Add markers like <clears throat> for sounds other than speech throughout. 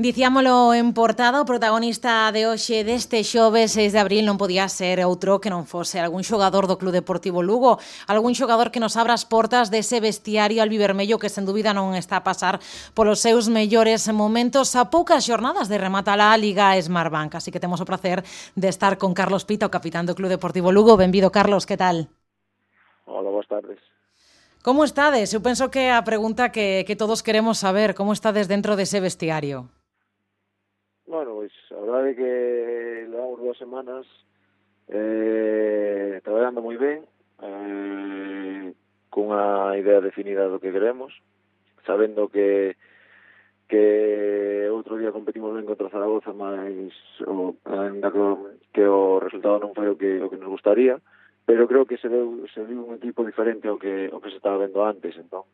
Dicíamolo en portada, o protagonista de hoxe deste xove 6 de abril non podía ser outro que non fose algún xogador do Club Deportivo Lugo, algún xogador que nos abra as portas dese vestiario albivermello que sen dúbida non está a pasar polos seus mellores momentos a poucas xornadas de rematar a Liga Smartbank. Así que temos o placer de estar con Carlos Pita, o capitán do Club Deportivo Lugo. Benvido, Carlos, que tal? Hola, boas tardes. Como estades? Eu penso que a pregunta que, que todos queremos saber, como estades dentro dese de vestiario? Bueno, pois, a verdade é que levamos dúas semanas eh, traballando moi ben, eh, cunha idea definida do que queremos, sabendo que que outro día competimos ben contra Zaragoza, mas o, ainda que, que o resultado non foi o que, o que nos gustaría, pero creo que se deu, se deu un equipo diferente ao que, ao que se estaba vendo antes, entón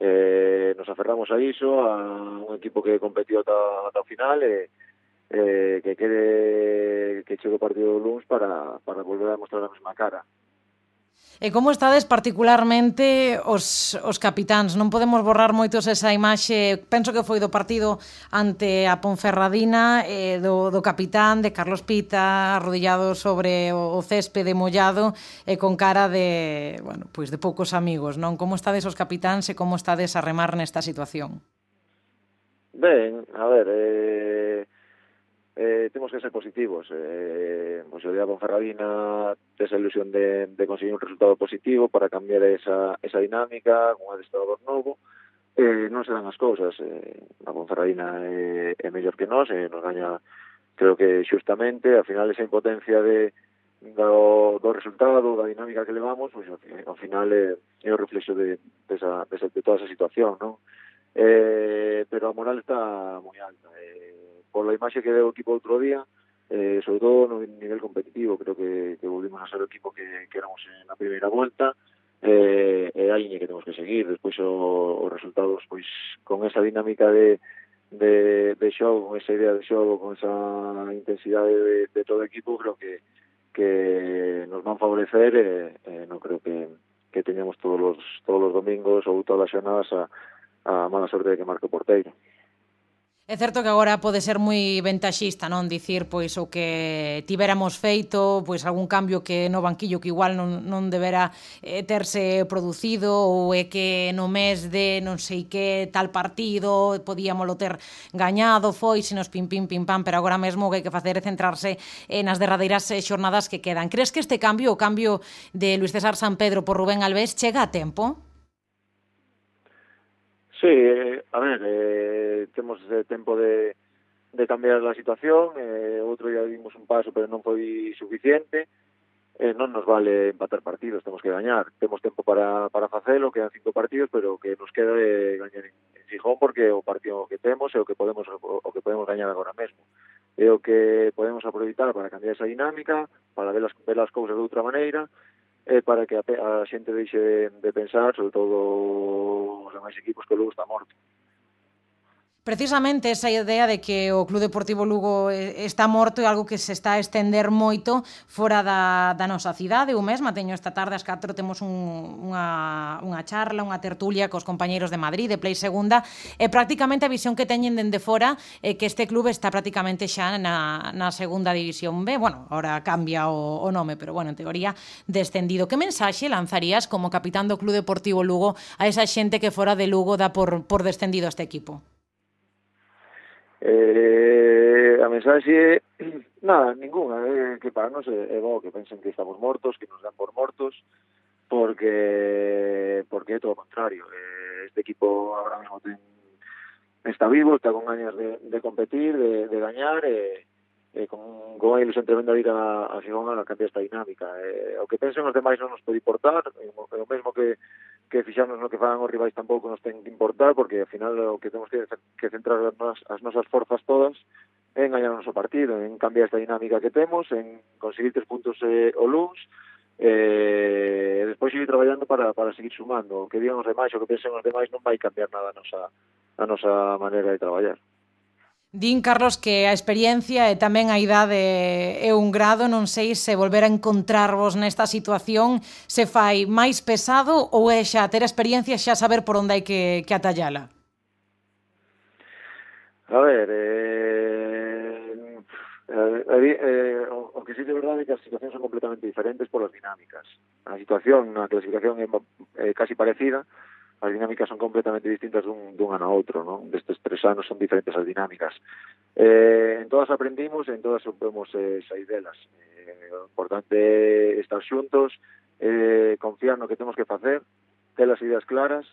eh, nos aferramos a iso, a un equipo que competiu ata, ata o final e eh, eh, que quede que chegue o partido do Luns para, para volver a mostrar a mesma cara. E como estades particularmente os, os capitáns? Non podemos borrar moitos esa imaxe, penso que foi do partido ante a Ponferradina, eh, do, do capitán de Carlos Pita, arrodillado sobre o, o céspede mollado e con cara de, bueno, pois de poucos amigos, non? Como estades os capitáns e como estades a remar nesta situación? Ben, a ver, eh, eh, temos que ser positivos. Eh, o Xodea Ponferradina tes a ilusión de, de conseguir un resultado positivo para cambiar esa, esa dinámica, con un adestrador novo, eh, non se dan as cousas. Eh, a Ponferradina é, eh, é mellor que nós, eh, nos gaña creo que xustamente, al final esa impotencia de, do, do resultado, da dinámica que levamos, pois, ao final é, é o reflexo de, de, esa, de, esa, de toda esa situación, non? Eh, pero a moral está moi alta, eh, pola imaxe que deu o equipo outro día, eh, sobre todo no nivel competitivo, creo que, que volvimos a ser o equipo que, que éramos na primeira volta, eh, eh e a liña que temos que seguir, despois os resultados pois con esa dinámica de, de, de xogo, con esa idea de xogo, con esa intensidade de, de todo o equipo, creo que que nos van favorecer e eh, eh, non creo que, que teñamos todos os, todos os domingos ou todas as xornadas a, a mala sorte de que marque o porteiro. É certo que agora pode ser moi ventaxista, non? Dicir, pois, o que tiveramos feito, pois, algún cambio que no banquillo que igual non, non deberá eh, terse producido ou é que no mes de non sei que tal partido podíamolo ter gañado, foi, nos pim, pim, pim, pam, pero agora mesmo o que hai que facer é centrarse eh, nas derradeiras eh, xornadas que quedan. Crees que este cambio, o cambio de Luis César San Pedro por Rubén Alves, chega a tempo? Sí, eh, a ver, eh, temos eh, tempo de, de cambiar a situación, eh, outro día dimos un paso pero non foi suficiente, eh, non nos vale empatar partidos, temos que gañar, temos tempo para, para facelo, quedan cinco partidos, pero que nos queda de gañar en, en Gijón porque o partido que temos é o que podemos o que podemos gañar agora mesmo. É o que podemos aproveitar para cambiar esa dinámica, para ver as, ver as cousas de outra maneira, eh, para que a, a xente deixe de, de pensar, sobre todo os demais equipos, que logo Lugo está morto. Precisamente esa idea de que o Club Deportivo Lugo eh, está morto é algo que se está a estender moito fora da, da nosa cidade. Eu mesma teño esta tarde ás 4 temos un, unha, unha charla, unha tertulia cos compañeiros de Madrid, de Play Segunda, e prácticamente a visión que teñen dende fora é que este club está prácticamente xa na, na segunda división B. Bueno, ahora cambia o, o nome, pero bueno, en teoría descendido. Que mensaxe lanzarías como capitán do Club Deportivo Lugo a esa xente que fora de Lugo dá por, por descendido este equipo? Eh, a mensaxe é <clears throat> nada, ninguna, eh, que para nos é, é bo que pensen que estamos mortos, que nos dan por mortos, porque porque é todo o contrario. Eh, este equipo agora mesmo ten, está vivo, está con gañas de, de competir, de, de gañar, eh, eh, con, con a ilusión tremenda de ir a, a Xigón a cambiar esta dinámica. Eh, o que pensen os demais non nos pode importar, é o mesmo que que fixarnos no que fagan os rivais tampouco nos ten que importar, porque ao final o que temos que, que centrar as, nos, as nosas forzas todas en gañar o noso partido, en cambiar esta dinámica que temos, en conseguir tres puntos eh, o luns, eh, e despois seguir traballando para, para seguir sumando. O que digan os demais, o que pensen os demais non vai cambiar nada a nosa, a nosa maneira de traballar. Din, Carlos, que a experiencia e tamén a idade é un grado, non sei se volver a encontrarvos nesta situación se fai máis pesado ou é xa ter a experiencia xa saber por onde hai que, que atallala? A ver, eh, eh, eh, o que sí de verdade é que as situacións son completamente diferentes polas dinámicas. A situación, a clasificación é eh, casi parecida, as dinámicas son completamente distintas dun, dun ano a outro, non? Destes tres anos son diferentes as dinámicas. Eh, en todas aprendimos, en todas supemos eh, sair delas. Eh, o importante é estar xuntos, eh, confiar no que temos que facer, ter as ideas claras,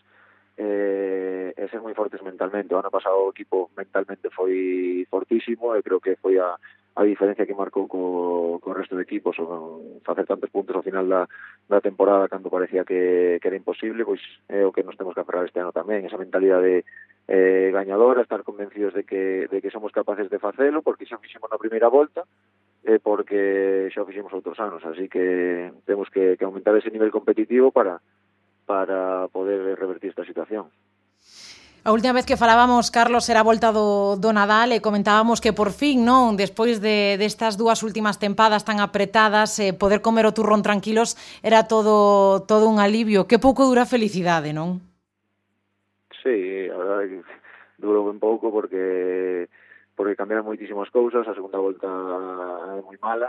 eh, e ser moi fortes mentalmente. O ano pasado o equipo mentalmente foi fortísimo e creo que foi a, a diferencia que marcou co, co resto de equipos ou facer tantos puntos ao final da, da temporada cando parecía que, que era imposible pois é o que nos temos que aferrar este ano tamén esa mentalidade eh, gañadora estar convencidos de que, de que somos capaces de facelo porque xa fixemos na primeira volta e porque xa fixemos outros anos así que temos que, que aumentar ese nivel competitivo para para poder revertir esta situación. A última vez que falábamos, Carlos, era a volta do, do Nadal e comentábamos que por fin, non, despois de, destas dúas últimas tempadas tan apretadas, eh, poder comer o turrón tranquilos era todo todo un alivio. Que pouco dura a felicidade, non? Sí, a verdade que durou ben pouco porque porque cambiaron moitísimas cousas, a segunda volta é moi mala.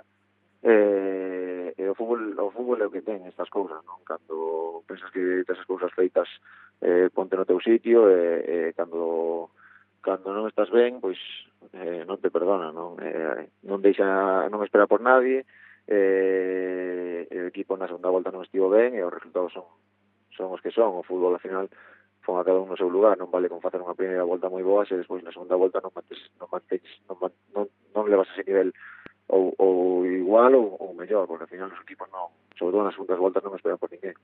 Eh, e o fútbol, o fútbol é o que ten estas cousas, non? Cando pensas que tes as cousas feitas, eh, ponte no teu sitio, e eh, eh, cando cando non estás ben, pois eh, non te perdona, non? Eh, non deixa, non espera por nadie, eh, o equipo na segunda volta non estivo ben e os resultados son son os que son, o fútbol al final pon a cada un no seu lugar, non vale con facer unha primeira volta moi boa se despois na segunda volta non mantes, non, mantes, non, non, non levas ese nivel ou, ou igual ou, ou mellor, porque ao final os equipos non, sobre todo nas segundas voltas non esperan por ninguén.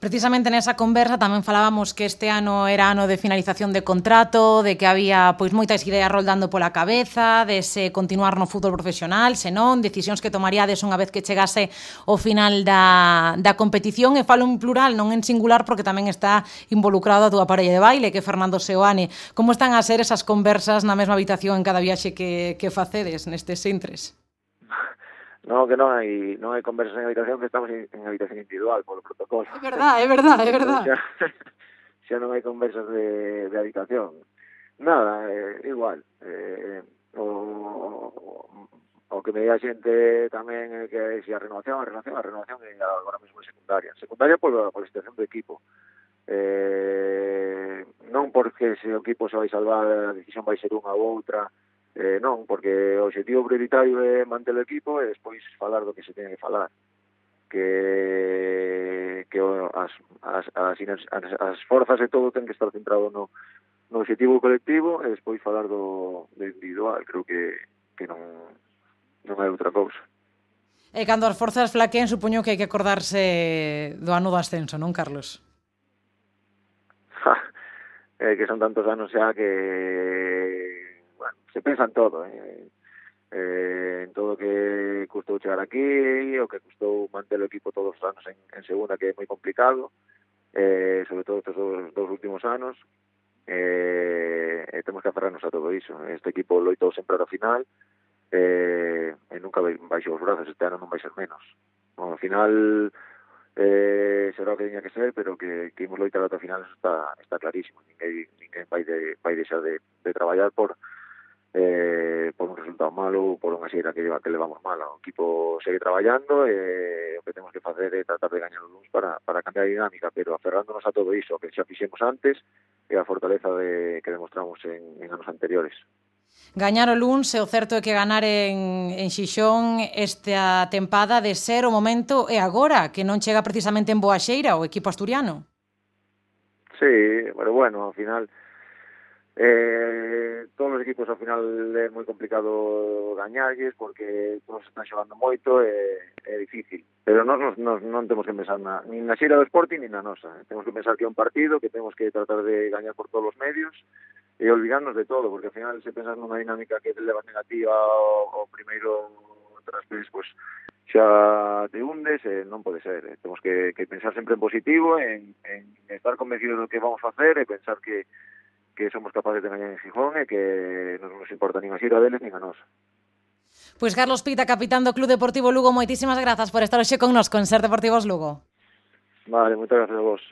Precisamente nesa conversa tamén falábamos que este ano era ano de finalización de contrato, de que había pois moitas ideas roldando pola cabeza, de se continuar no fútbol profesional, se non, decisións que tomaríades unha vez que chegase o final da, da competición, e falo en plural, non en singular, porque tamén está involucrado a túa parella de baile, que é Fernando Seoane. Como están a ser esas conversas na mesma habitación en cada viaxe que, que facedes nestes intres? No, que non hai non hai conversas en habitación, que estamos en, en habitación individual polo protocolo. É verdade, é verdade, é verdade. Xa, <laughs> xa <laughs> non hai conversas de, de habitación. Nada, eh, igual. Eh, o, o que me di a xente tamén é eh, que se a renovación, a renovación, a renovación é agora mesmo secundaria. Secundaria pola, pola situación do equipo. Eh, non porque se o equipo se vai salvar, a decisión vai ser unha ou outra, Eh, non, porque o objetivo prioritario é manter o equipo e despois falar do que se ten que falar. Que, que as, as, as, as, as forzas e todo ten que estar centrado no, no objetivo colectivo e despois falar do, do individual. Creo que, que non, non hai outra cousa. E cando as forzas flaqueen, supoño que hai que acordarse do ano do ascenso, non, Carlos? Ja, <laughs> eh, que son tantos anos xa que se pensa en todo eh, eh, en todo que custou chegar aquí o que custou manter o equipo todos os anos en, en segunda que é moi complicado eh, sobre todo estes dos, dos últimos anos eh, e temos que aferrarnos a todo iso este equipo loitou sempre ao final eh, e nunca baixou os brazos este ano non vai ser menos bueno, ao final eh, será o que teña que ser, pero que, que imos loitar ata final está, está clarísimo. Ninguén, ninguén vai, de, vai deixar de, de traballar por, eh, por un resultado malo ou por unha xeira que, leva, que levamos mal. O equipo segue traballando e eh, o que temos que facer é tratar de gañar os luns para, para cambiar a dinámica, pero aferrándonos a todo iso que xa fixemos antes e a fortaleza de, que demostramos en, en anos anteriores. Gañar o Luns, e o certo é que ganar en, en Xixón esta tempada de ser o momento e agora, que non chega precisamente en Boaxeira o equipo asturiano. Sí, pero bueno, ao final Eh, todos os equipos ao final é moi complicado gañarlles porque todos están xogando moito e é, é difícil. Pero nós, nos, nos, non temos que pensar na, ni na xeira do Sporting nin na nosa. Temos que pensar que é un partido que temos que tratar de gañar por todos os medios e olvidarnos de todo, porque ao final se pensas nunha dinámica que te leva negativa o, o primeiro traspés, pois xa te hundes e non pode ser. Eh. Temos que, que pensar sempre en positivo, en, en estar convencidos do que vamos a facer e pensar que que somos capaces de gañar en Gijón e que non nos importa nin a xira deles nin a nós. Pois Carlos Pita, capitán do Club Deportivo Lugo, moitísimas grazas por estar hoxe con nos con Ser Deportivos Lugo. Vale, moitas gracias a vos.